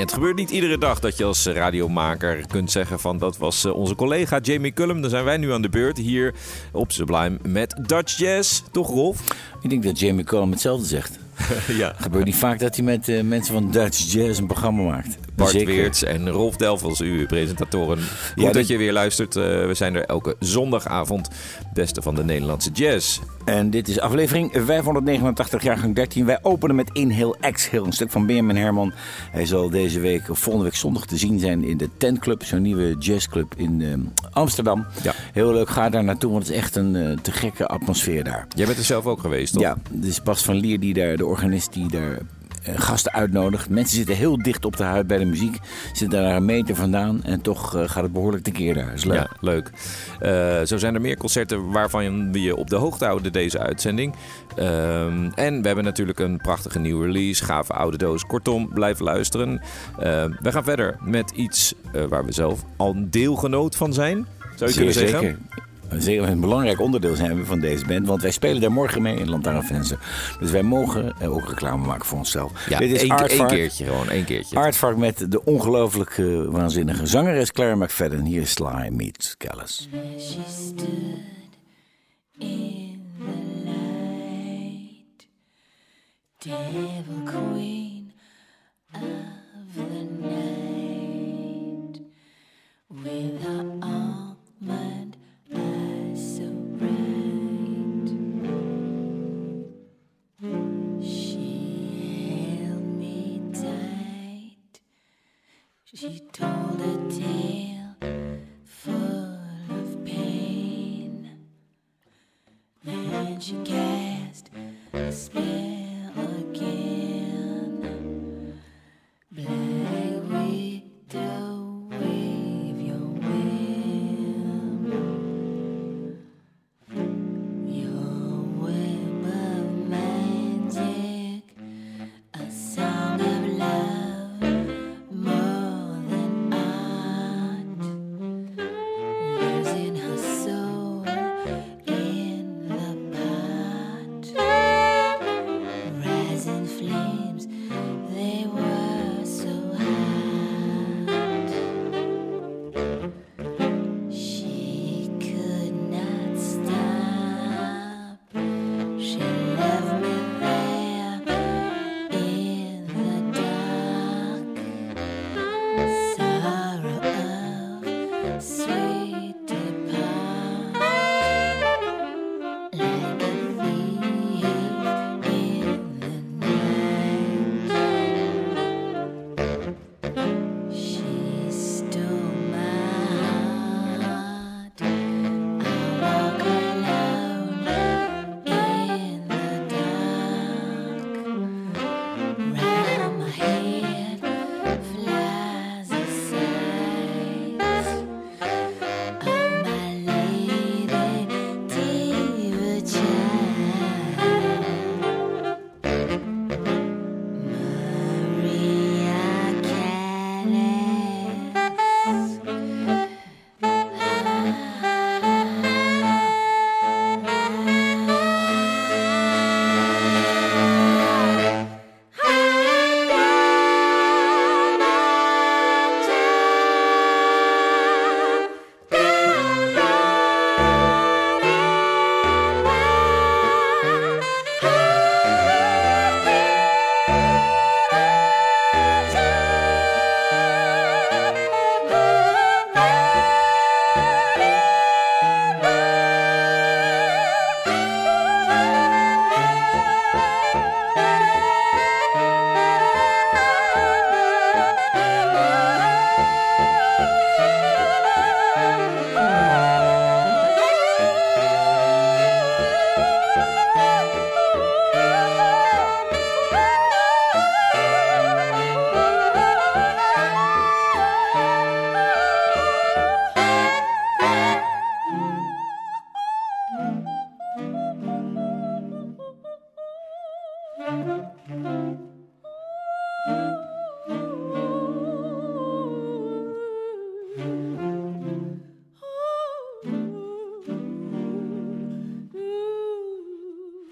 Ja, het gebeurt niet iedere dag dat je als radiomaker kunt zeggen van dat was eh, onze collega Jamie Cullum. Dan zijn wij nu aan de beurt hier op Sublime met Dutch Jazz. Toch Rolf? Ik denk dat Jamie Cullum hetzelfde zegt. ja. Het gebeurt niet vaak dat hij met uh, mensen van Dutch Jazz een programma maakt. Bart Zeker. Weerts en Rolf Delvels, uw presentatoren. Goed ja, dat je weer luistert. Uh, we zijn er elke zondagavond. Beste van de Nederlandse jazz. En dit is aflevering 589, jaargang 13. Wij openen met Inhale Exhale, een stuk van Benjamin Herman. Hij zal deze week, of volgende week zondag te zien zijn in de Tent Club. Zo'n nieuwe jazzclub in uh, Amsterdam. Ja. Heel leuk, ga daar naartoe, want het is echt een uh, te gekke atmosfeer daar. Jij bent er zelf ook geweest, toch? Ja, is Bas van Lier, die daar, de organist die daar gasten uitnodigt. Mensen zitten heel dicht op de huid bij de muziek. Zitten daar een meter vandaan en toch uh, gaat het behoorlijk tekeer daar. Is leuk. Ja, leuk. Uh, zo zijn er meer concerten waarvan we je op de hoogte houden deze uitzending. Ehm, en we hebben natuurlijk een prachtige nieuwe release, gave oude doos. Kortom, blijf luisteren. we gaan verder met iets waar we zelf al een deelgenoot van zijn. Zou je Zeer kunnen zeggen? Zeker een belangrijk onderdeel zijn we van deze band. Want wij spelen daar morgen mee in Lantaarnvensen. Dus wij mogen ook reclame maken voor onszelf. Ja, Dit is één, één keertje gewoon, één keertje. Aardvark met de ongelooflijk uh, waanzinnige zangeres Claire McFadden. Hier is Sly meets Callis. She stood in the light Devil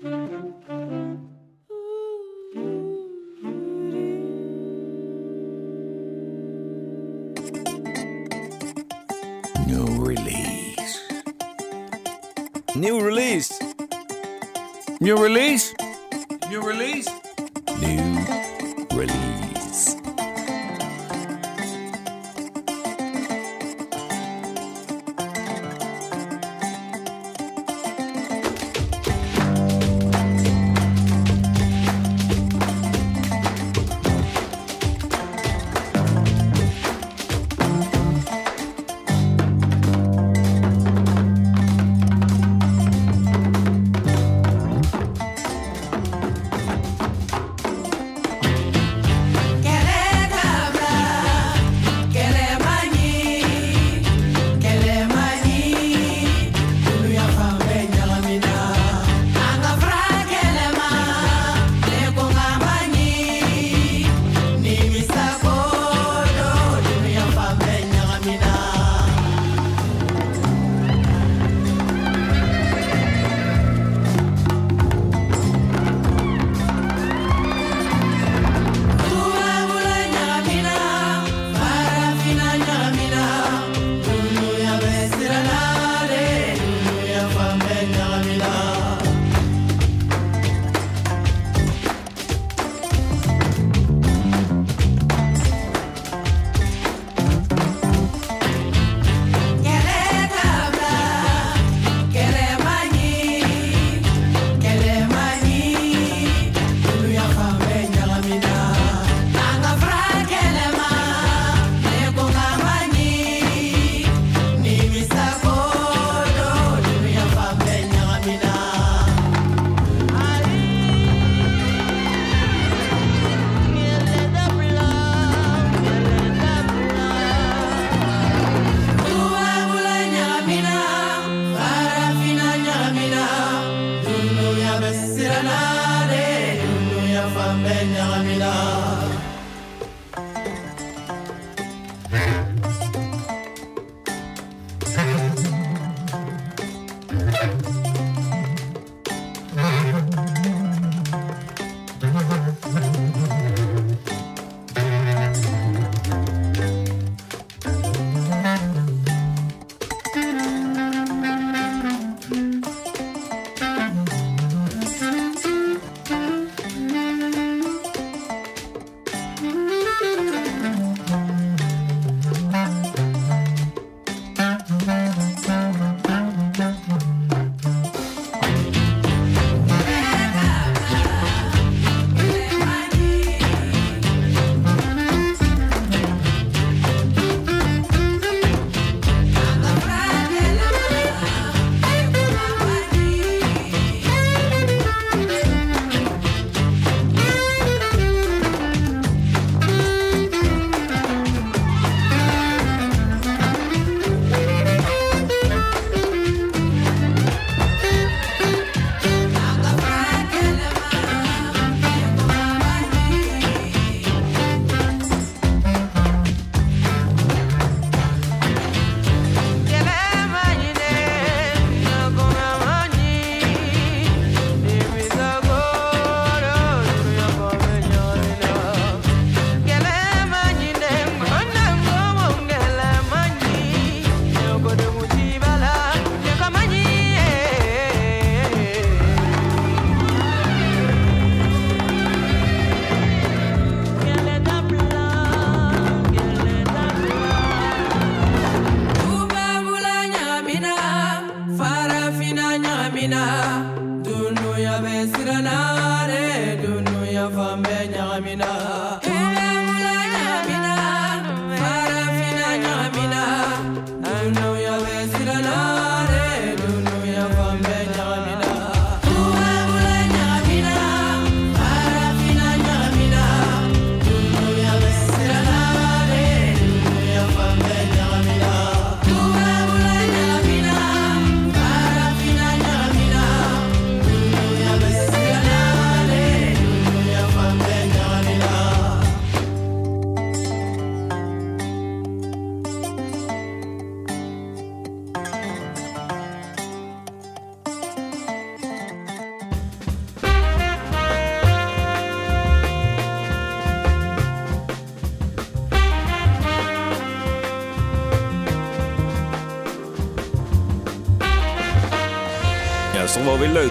New release. New release. New release. New release. New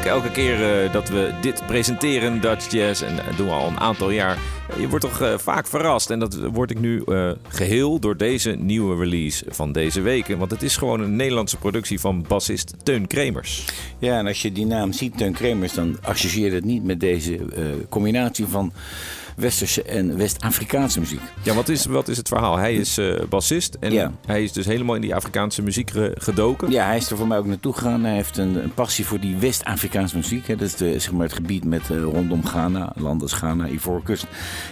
Elke keer eh, dat we dit presenteren, Dutch Jazz, en dat doen we al een aantal jaar. Je wordt toch eh, vaak verrast. En dat word ik nu eh, geheel door deze nieuwe release van deze weken. Want het is gewoon een Nederlandse productie van bassist Teun Kremers. Ja, en als je die naam ziet, Teun Kremers, dan associeer je het niet met deze eh, combinatie van Westerse en West-Afrikaanse muziek. Ja, wat is, wat is het verhaal? Hij is eh, bassist en Ja. hij is dus helemaal in die Afrikaanse muziek ge- gedoken. Ja, hij is er voor mij ook naartoe gegaan. Hij heeft een, een passie voor die West-Afrikaanse muziek. Hè. Dat is de, zeg maar het gebied met, eh, rondom Ghana, landen als Ghana, Ivoorkust.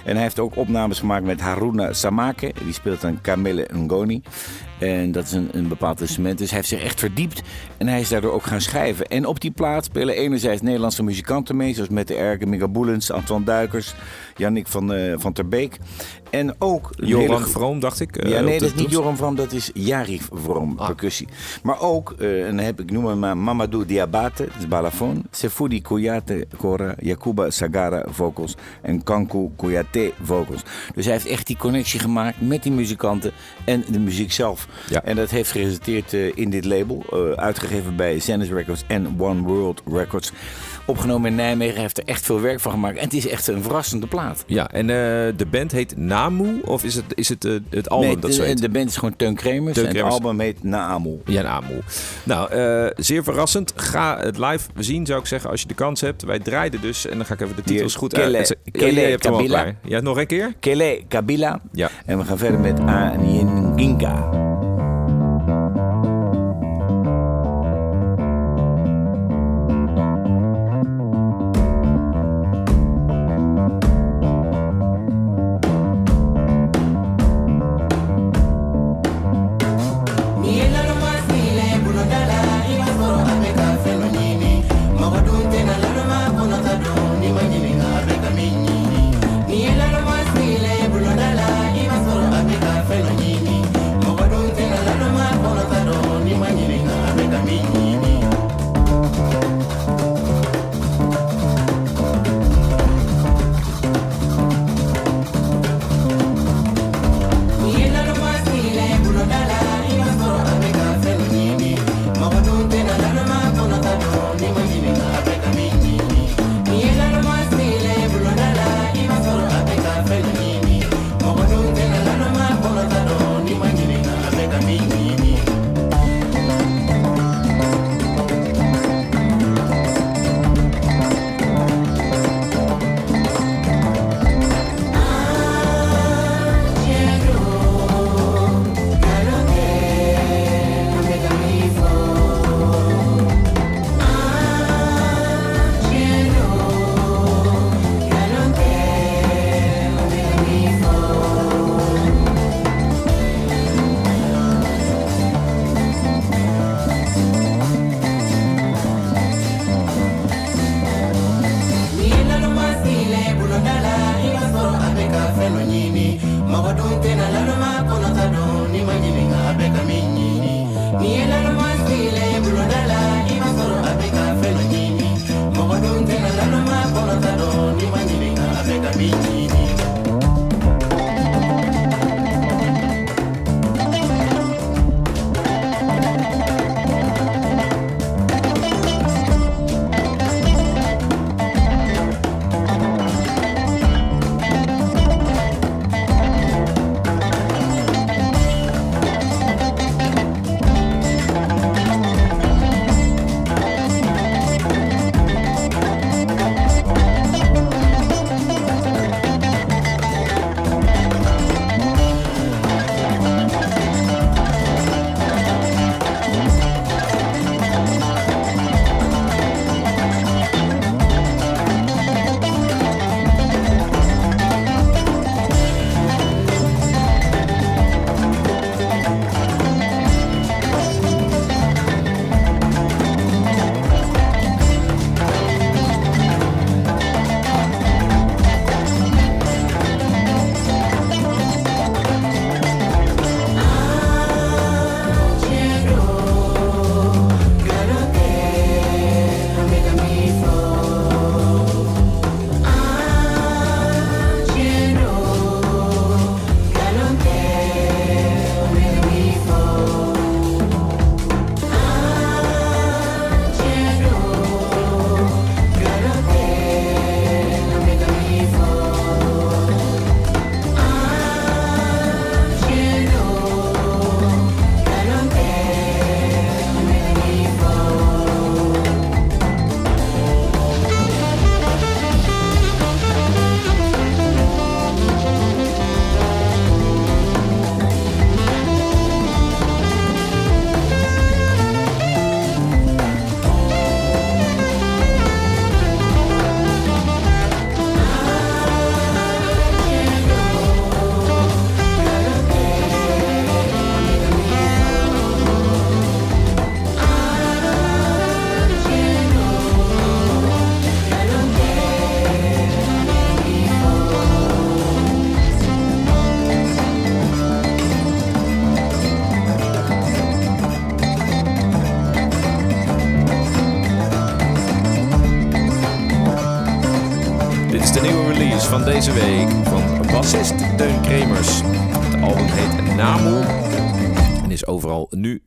En hij heeft ook opnames gemaakt met Haruna Samake. Die speelt aan Kamele Ngoni. En dat is een, een bepaald instrument. Dus hij heeft zich echt verdiept. En hij is daardoor ook gaan schrijven. En op die plaat spelen enerzijds Nederlandse muzikanten mee. Zoals Mette Erken, Mika Boelens, Antoine Duikers, Jannik van, eh, van ter Beek. En ook... Joran hele- Vroom, dacht ik. eh, ja, op nee, dat is niet. Joram Vroom, dat is Jari Vroom, Ah. percussie. Maar ook, eh, en dan heb ik noem maar Mamadou Diabate, dat is balafon. Sefudi Kouyaté Kora, Yakuba Sagara vocals en Kanku Kouyaté vocals. Dus hij heeft echt die connectie gemaakt met die muzikanten en de muziek zelf. Ja. En dat heeft geresulteerd eh, in dit label, eh, uitgegeven bij Zenith Records en One World Records. Opgenomen in Nijmegen, heeft er echt veel werk van gemaakt. En het is echt een verrassende plaat. Ja, en eh, de band heet Namu of is het, is het eh, het album Nee, dat zo heet? de band is gewoon Teun Kremers Teun en het album heet Naamu. Ja, Namu. Nou, eh, zeer verrassend. Ga het live zien, zou ik zeggen, als je de kans hebt. Wij draaiden dus, en dan ga ik even de titels Hier, goed Kele- uit. Kele Kabila. Ja, nog een keer? Kele Kabila. Ja. En we gaan verder met Anyinginga.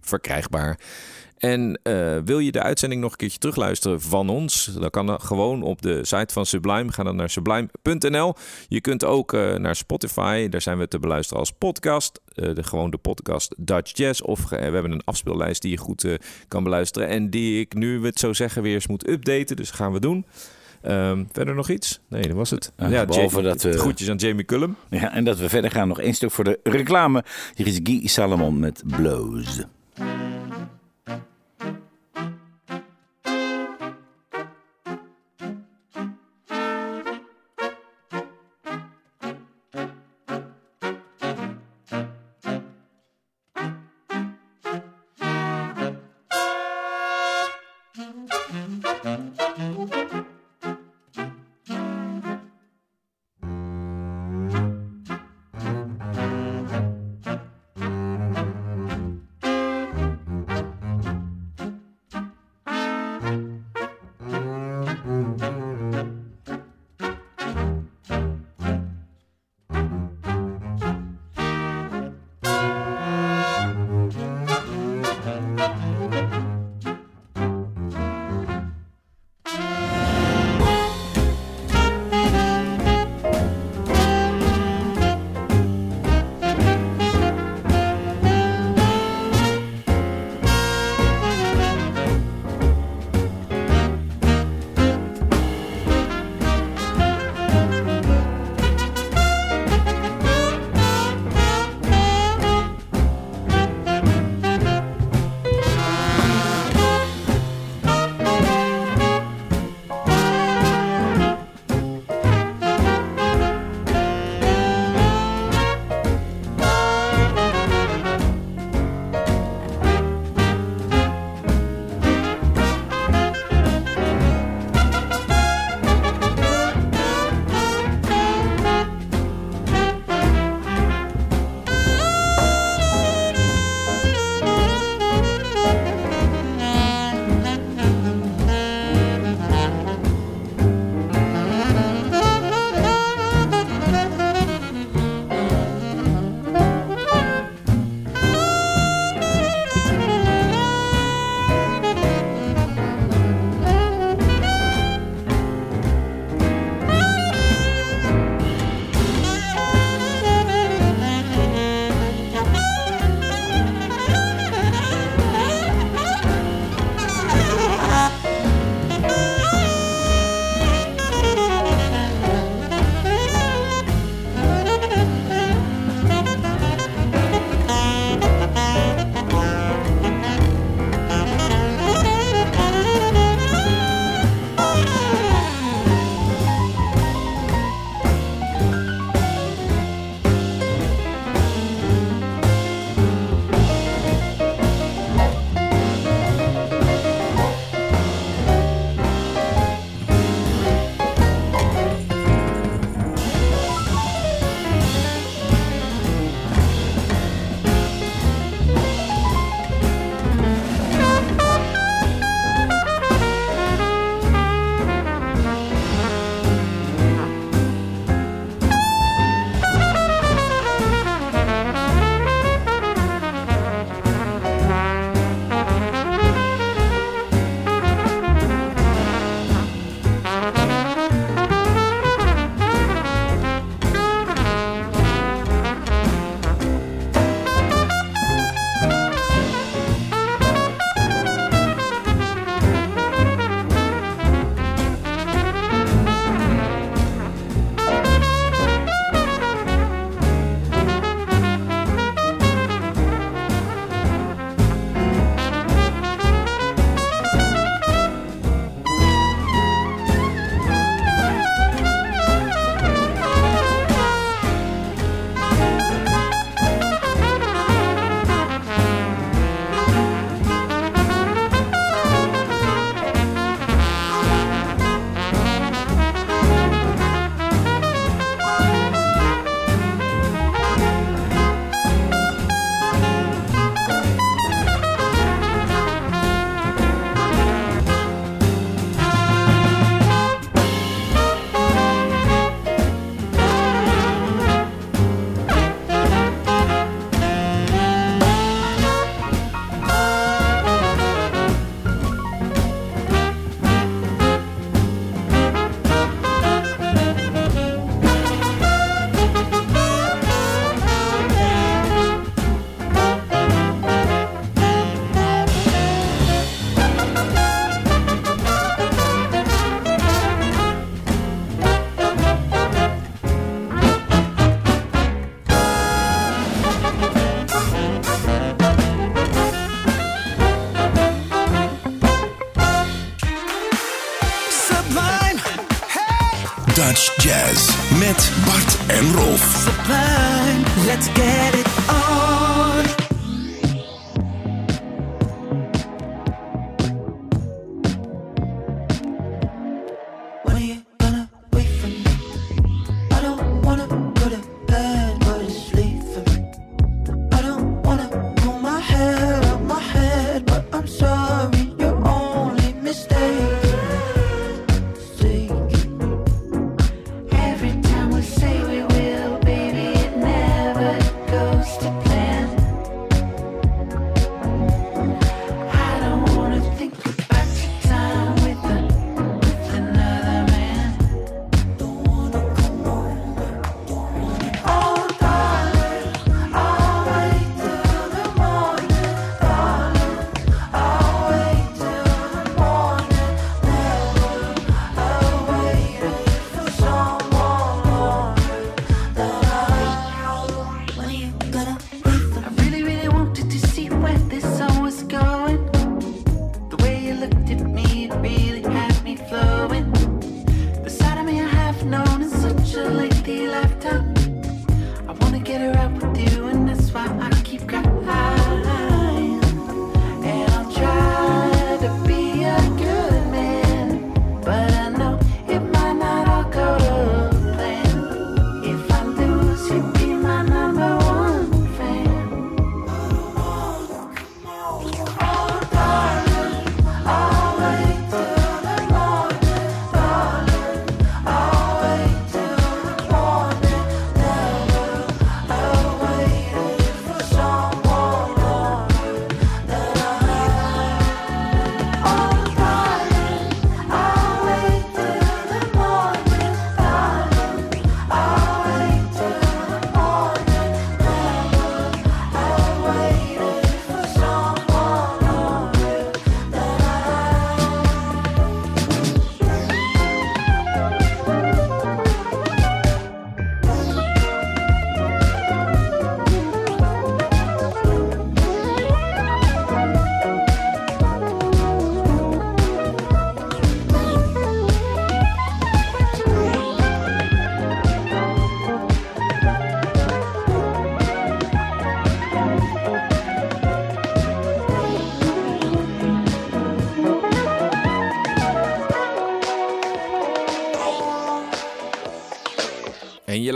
Verkrijgbaar. En uh, wil je de uitzending nog een keertje terugluisteren van ons? Dan kan dat gewoon op de site van Sublime. Ga dan naar sublime.nl. Je kunt ook uh, naar Spotify. Daar zijn we te beluisteren als podcast. Uh, de, gewoon de podcast Dutch Jazz. Of we hebben een afspeellijst die je goed kan beluisteren. En die ik nu, het zo zeggen, weer eens moet updaten. Dus gaan we doen. Um, verder nog iets? Nee, dat was het. Ja, behalve dat we... Groetjes aan Jamie Cullum. Ja, en dat we verder gaan. Nog één stuk voor de reclame. Hier is Guy Salomon met Blows. Jazz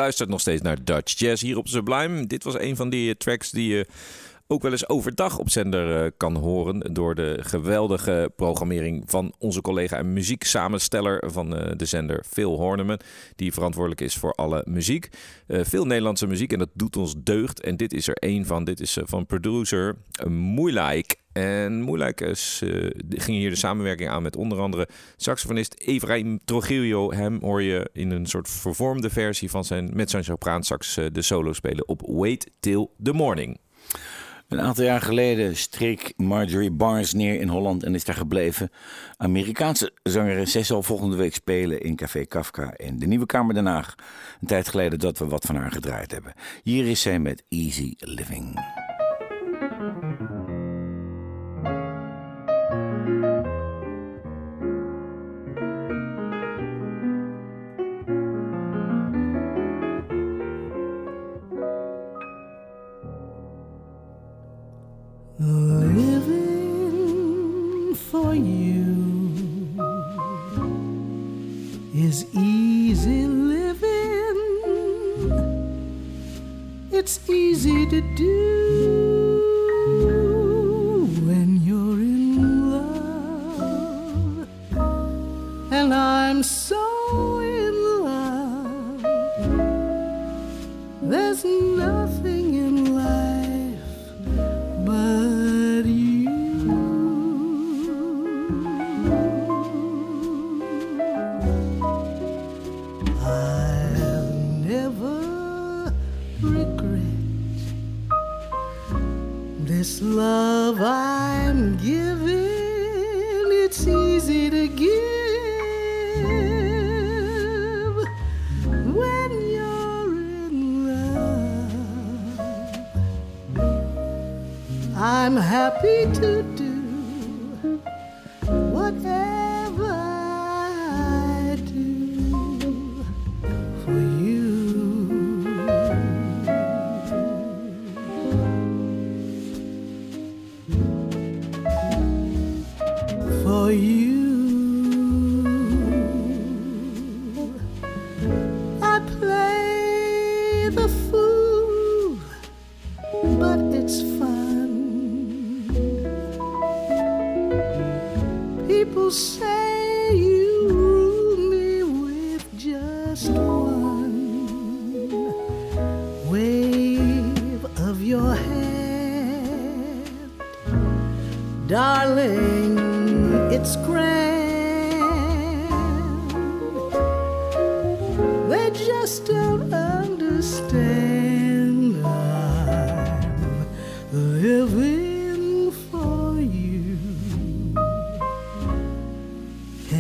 luistert nog steeds naar Dutch Jazz hier op Sublime. Dit was een van die eh, tracks die je ook wel eens overdag op zender eh, kan horen. Door de geweldige programmering van onze collega en muzieksamensteller van eh, de zender, Phil Horneman. Die verantwoordelijk is voor alle muziek. Eh, veel Nederlandse muziek en dat doet ons deugd. En dit is er één van. Dit is van producer uh, Moeilijk. En Moeilijk ging hier de samenwerking aan met onder andere saxofonist Efraim Trujillo. Hem hoor je in een soort vervormde versie van zijn, met zijn sopraansax eh, de solo spelen op Wait Till the Morning. Een aantal jaar geleden streek Marjorie Barnes neer in Holland en is daar gebleven. Amerikaanse zangeres. Zal volgende week spelen in Café Kafka in de Nieuwe Kamer Den Haag. Een tijd geleden dat we wat van haar gedraaid hebben. Hier is zij met Easy Living. Living for you is easy living. It's easy to do when you're in love. And I'm so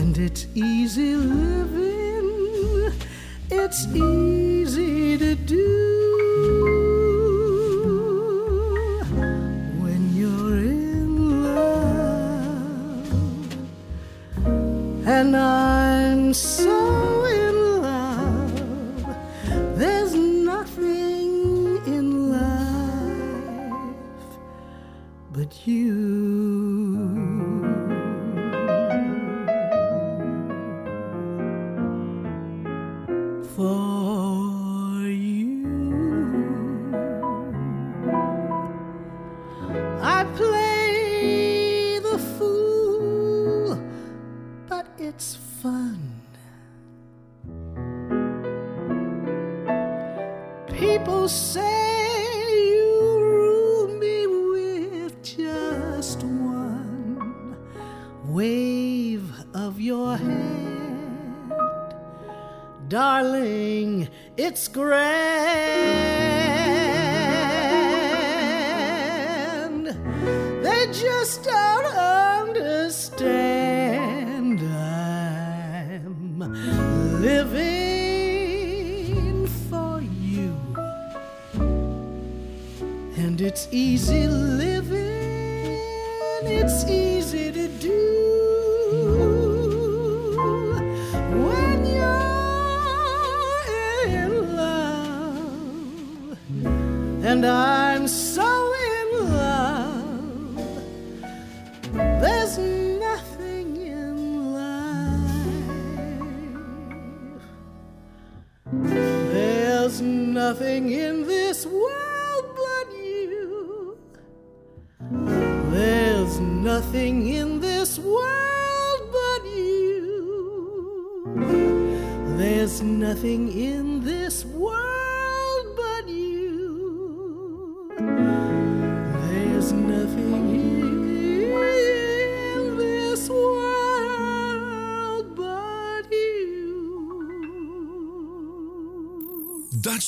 And it's easy living, it's easy to do. When you're in love, and I'm so. There's nothing in this world but you. There's nothing in this world but you. There's nothing in this world.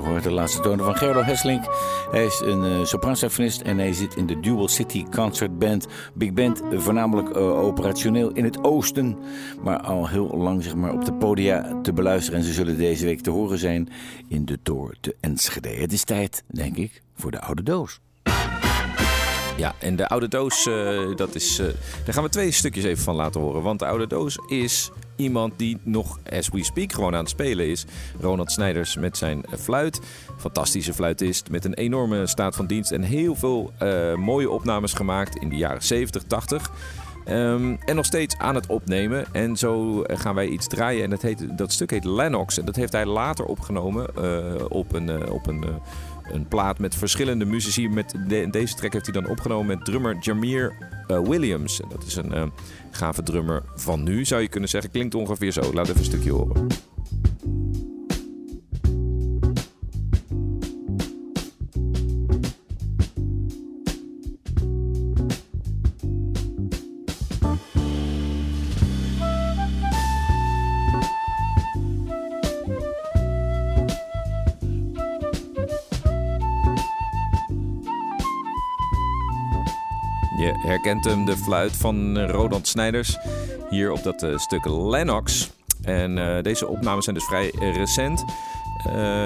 De laatste tonen van Gerlo Hesselink. Hij is een uh, en hij zit in de Dual City Concert Band. Big Band, eh, voornamelijk eh, operationeel in het oosten. Maar al heel lang zeg maar, op de podia te beluisteren. En ze zullen deze week te horen zijn in de Tour te Enschede. Het is tijd, denk ik, voor de oude doos. Ja, en de oude doos, dat is, eh, daar gaan we twee stukjes even van laten horen. Want de oude doos is iemand die nog, as we speak, gewoon aan het spelen is. Ronald Snijders met zijn fluit. Fantastische fluitist met een enorme staat van dienst. En heel veel eh, mooie opnames gemaakt in de jaren 70, 80. Ehm, en nog steeds aan het opnemen. En zo gaan wij iets draaien. En dat, heet, dat stuk heet Lennox. En dat heeft hij later opgenomen eh, op een, eh, op een, een plaat met verschillende muzici. Met de- deze track heeft hij dan opgenomen met drummer Jameer eh, Williams. Dat is een eh, gave drummer van nu, zou je kunnen zeggen. Klinkt ongeveer zo. Laat even een stukje horen. Herkent hem, de fluit van Roland Snijders. Hier op dat eh, stuk Lennox. En eh, deze opnames zijn dus vrij eh, recent.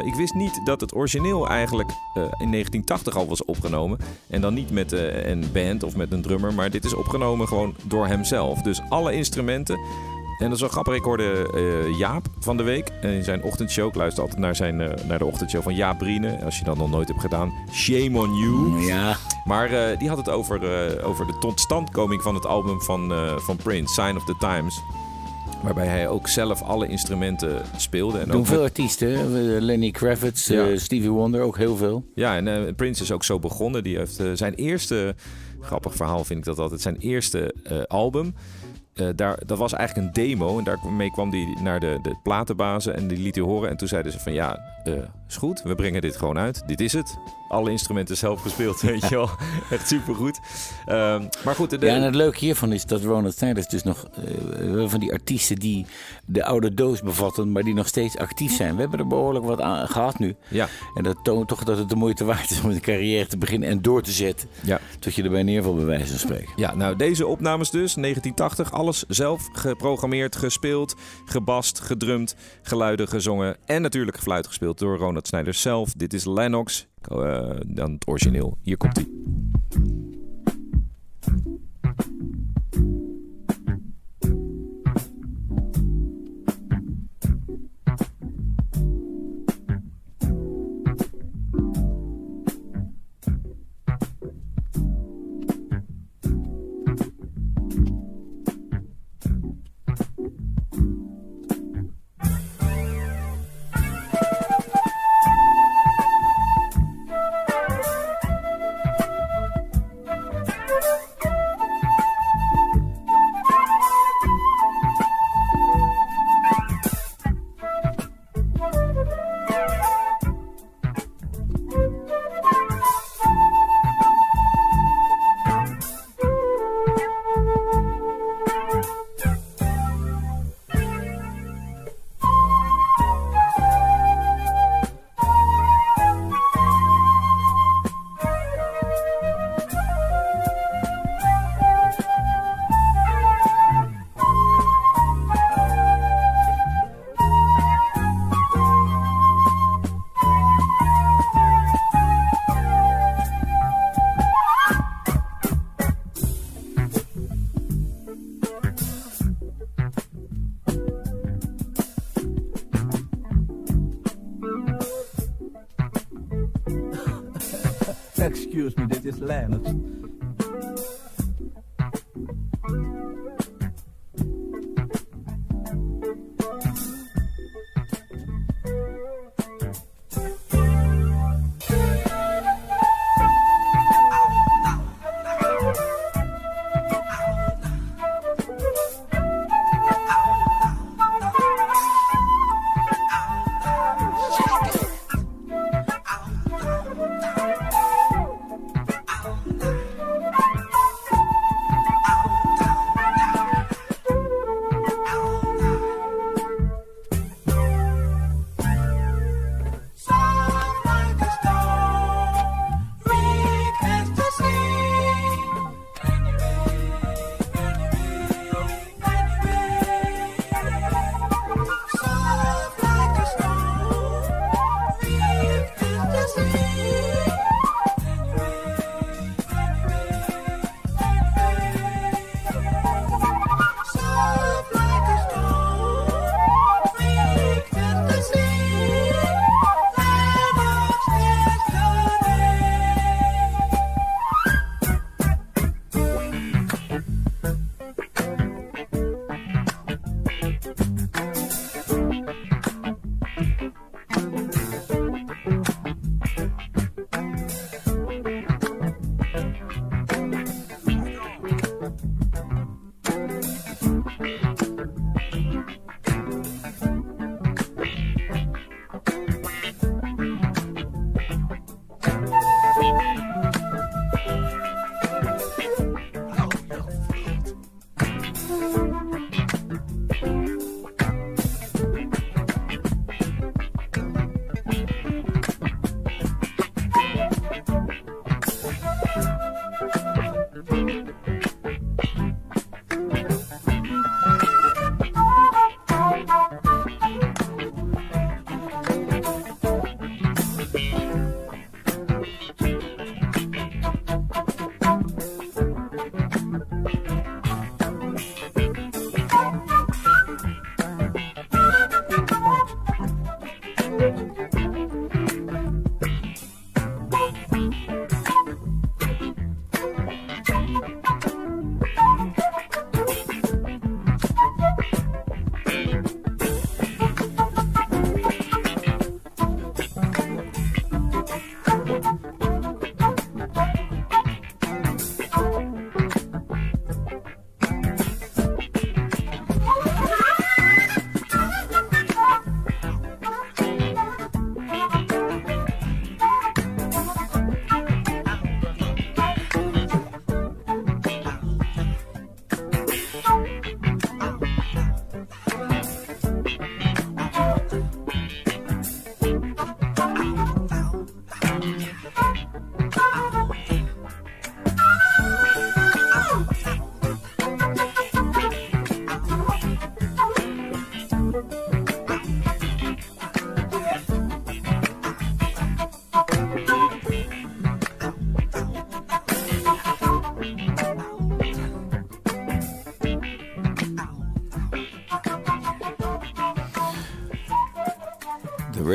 Ik wist niet dat het origineel eigenlijk in 1980 al was opgenomen. En dan niet met een band of met een drummer. Maar dit is opgenomen gewoon door hemzelf. Dus alle instrumenten. En dat is wel grappig. Ik hoorde eh, Jaap van de week in zijn ochtendshow. Ik luister altijd naar, zijn, eh, naar de ochtendshow van Jaap Briene. Als je dat nog nooit hebt gedaan. Shame on you. Ja, Maar eh, die had het over, eh, over de totstandkoming van het album van, eh, van Prince, Sign of the Times. Waarbij hij ook zelf alle instrumenten speelde. En doen ook veel met- artiesten. Lenny Kravitz, Ja. eh, Stevie Wonder, ook heel veel. ja, en eh, Prince is ook zo begonnen. Die heeft eh, zijn eerste, grappig verhaal vind ik dat altijd, zijn eerste eh, album. Eh, daar, dat was eigenlijk een demo en daarmee kwam hij naar de, de platenbazen en die liet hij horen. En toen zeiden ze van ja, eh, is goed, we brengen dit gewoon uit. Dit is het. Alle instrumenten zelf gespeeld, weet je wel. Echt supergoed. Ehm maar goed, de, Ja, en het leuke hiervan is dat Ronald Snijders dus nog eh, van die artiesten die de oude doos bevatten, maar die nog steeds actief zijn. We hebben er behoorlijk wat aan gehad nu. ja, En dat toont toch dat het de moeite waard is om een carrière te beginnen en door te zetten. ja. Tot je erbij neervalt, bij wijze van spreken. Ja, nou deze opnames dus, 1980, alles zelf geprogrammeerd, gespeeld, gebast, gedrumd, geluiden gezongen en natuurlijk gefluit gespeeld door Ronald Snijders zelf. Dit is Lennox, dan het origineel. Hier komt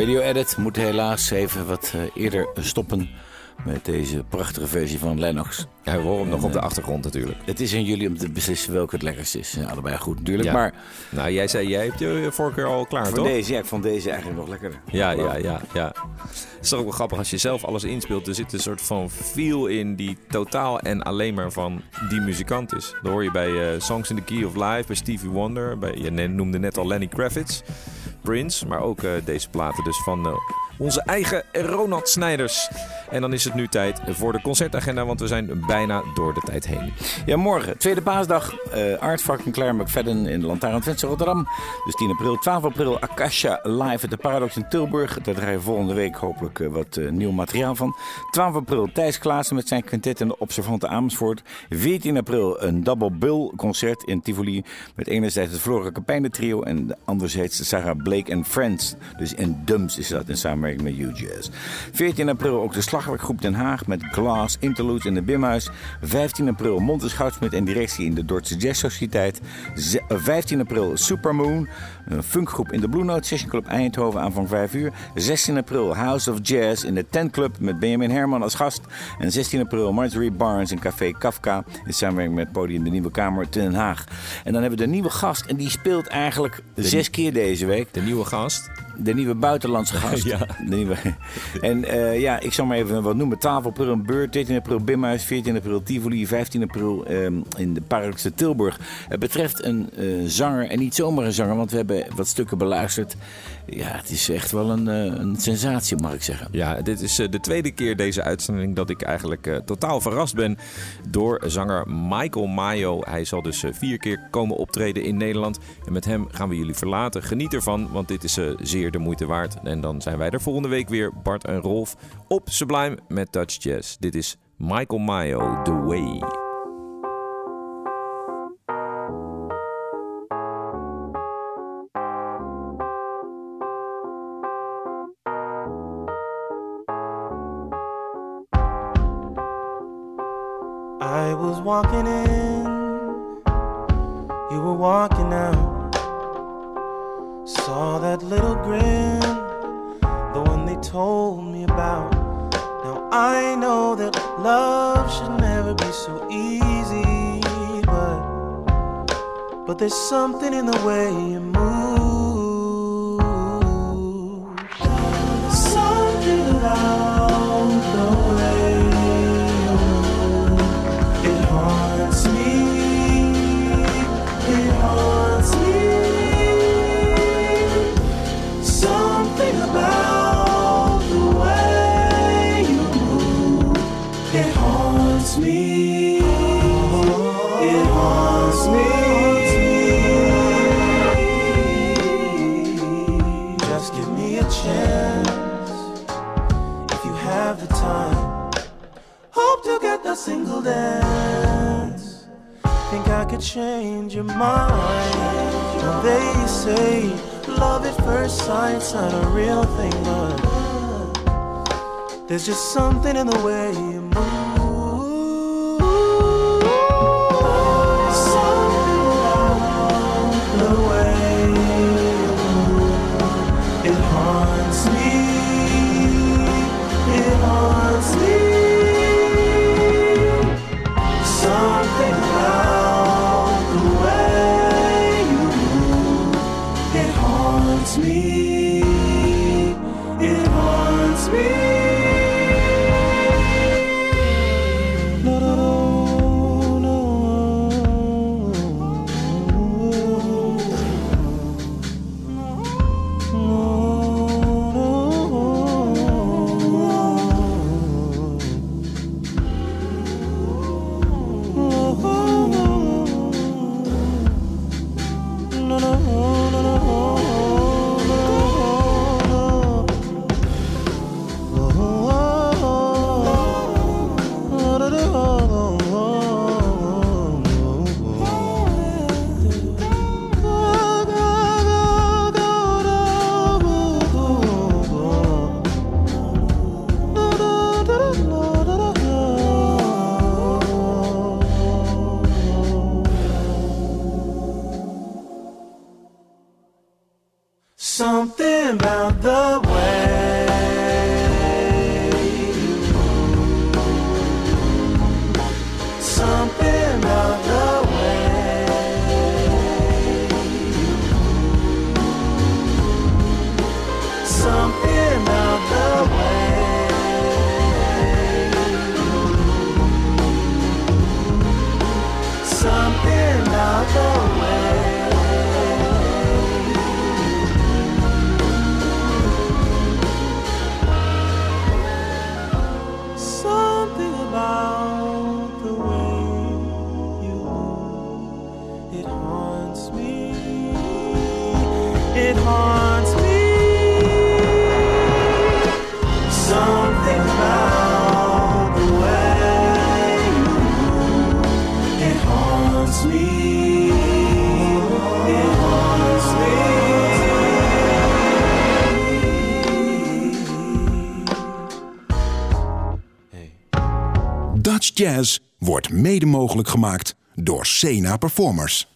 radio edit moet helaas even wat eh, eerder stoppen met deze prachtige versie van Lennox. Ja, we horen hem nog op eh, de achtergrond natuurlijk. Het is aan jullie om te beslissen welke het lekkerst is. Ja, allebei goed natuurlijk, Ja. maar Nou, jij zei, jij hebt je vorige keer al klaar, toch? deze, ja, ik vond deze eigenlijk nog lekkerder. Ja, ja, ja, ja. Het is toch ook wel grappig als je zelf alles inspeelt. Er zit een soort van feel in die totaal en alleen maar van die muzikant is. Dat hoor je bij eh, Songs in the Key of Life, bij Stevie Wonder. Bij, je noemde net al Lenny Kravitz, Maar ook eh, deze platen dus van eh, onze eigen Ronald Snijders. En dan is het nu tijd voor de concertagenda, want we zijn bijna door de tijd heen. Ja, morgen, tweede paasdag. eh Art fucking Claire McFadden in de Lantaarn Twente Rotterdam. Dus 10 april. 12 april Akasha live at de Paradox in Tilburg. Daar draaien we volgende week hopelijk eh, wat eh, nieuw materiaal van. 12 april Thijs Klaassen met zijn quintet in de Observante Amersfoort. 14 april een double bill concert in Tivoli. Met enerzijds het Flora Capijnen trio en anderzijds de Sarah Blake and Friends. Dus in Dums is dat in samenwerking met U-Jazz. 14 april ook de Slagwerkgroep Den Haag met Glass, Interludes in de Bimhuis. 15 april Montes Goudsmit en directie in de Dordtse Jazz Sociëteit. Ze- eh, 15 april Supermoon, een funkgroep in de Blue Note Session Club Eindhoven aan van 5 uur. 16 april House of Jazz in de Tent Club met Benjamin Herman als gast. En 16 april Marjorie Barnes in Café Kafka in samenwerking met Podium de Nieuwe Kamer te Den Haag. En dan hebben we de nieuwe gast en die speelt eigenlijk zes keer deze week. De nieuwe gast. De nieuwe buitenlandse gast. Ja. De nieuwe. En eh, ja, ik zal maar even wat noemen. Tafelpril een Beurt, 13 april Bimhuis, 14 april Tivoli, 15 april ehm, in de Parkse Tilburg. Het betreft een eh, zanger, en niet zomaar een zanger, want we hebben wat stukken beluisterd. Ja, het is echt wel een, eh, een sensatie, mag ik zeggen. Ja, dit is eh, de tweede keer deze uitzending dat ik eigenlijk eh, totaal verrast ben door zanger Michael Mayo. Hij zal dus vier keer komen optreden in Nederland. En met hem gaan we jullie verlaten. Geniet ervan, want dit is zeer de moeite waard. En dan zijn wij er volgende week weer, Bart en Rolf, op Sublime met Touch Jazz. Dit is Michael Mayo, The Way. Walking in, you were walking out. Saw that little grin, the one they told me about. Now I know that love should never be so easy, but but there's something in the way you move. Change your mind. Now they say love at first sight's not a real thing, but there's just something in the way mogelijk gemaakt door Sena Performers.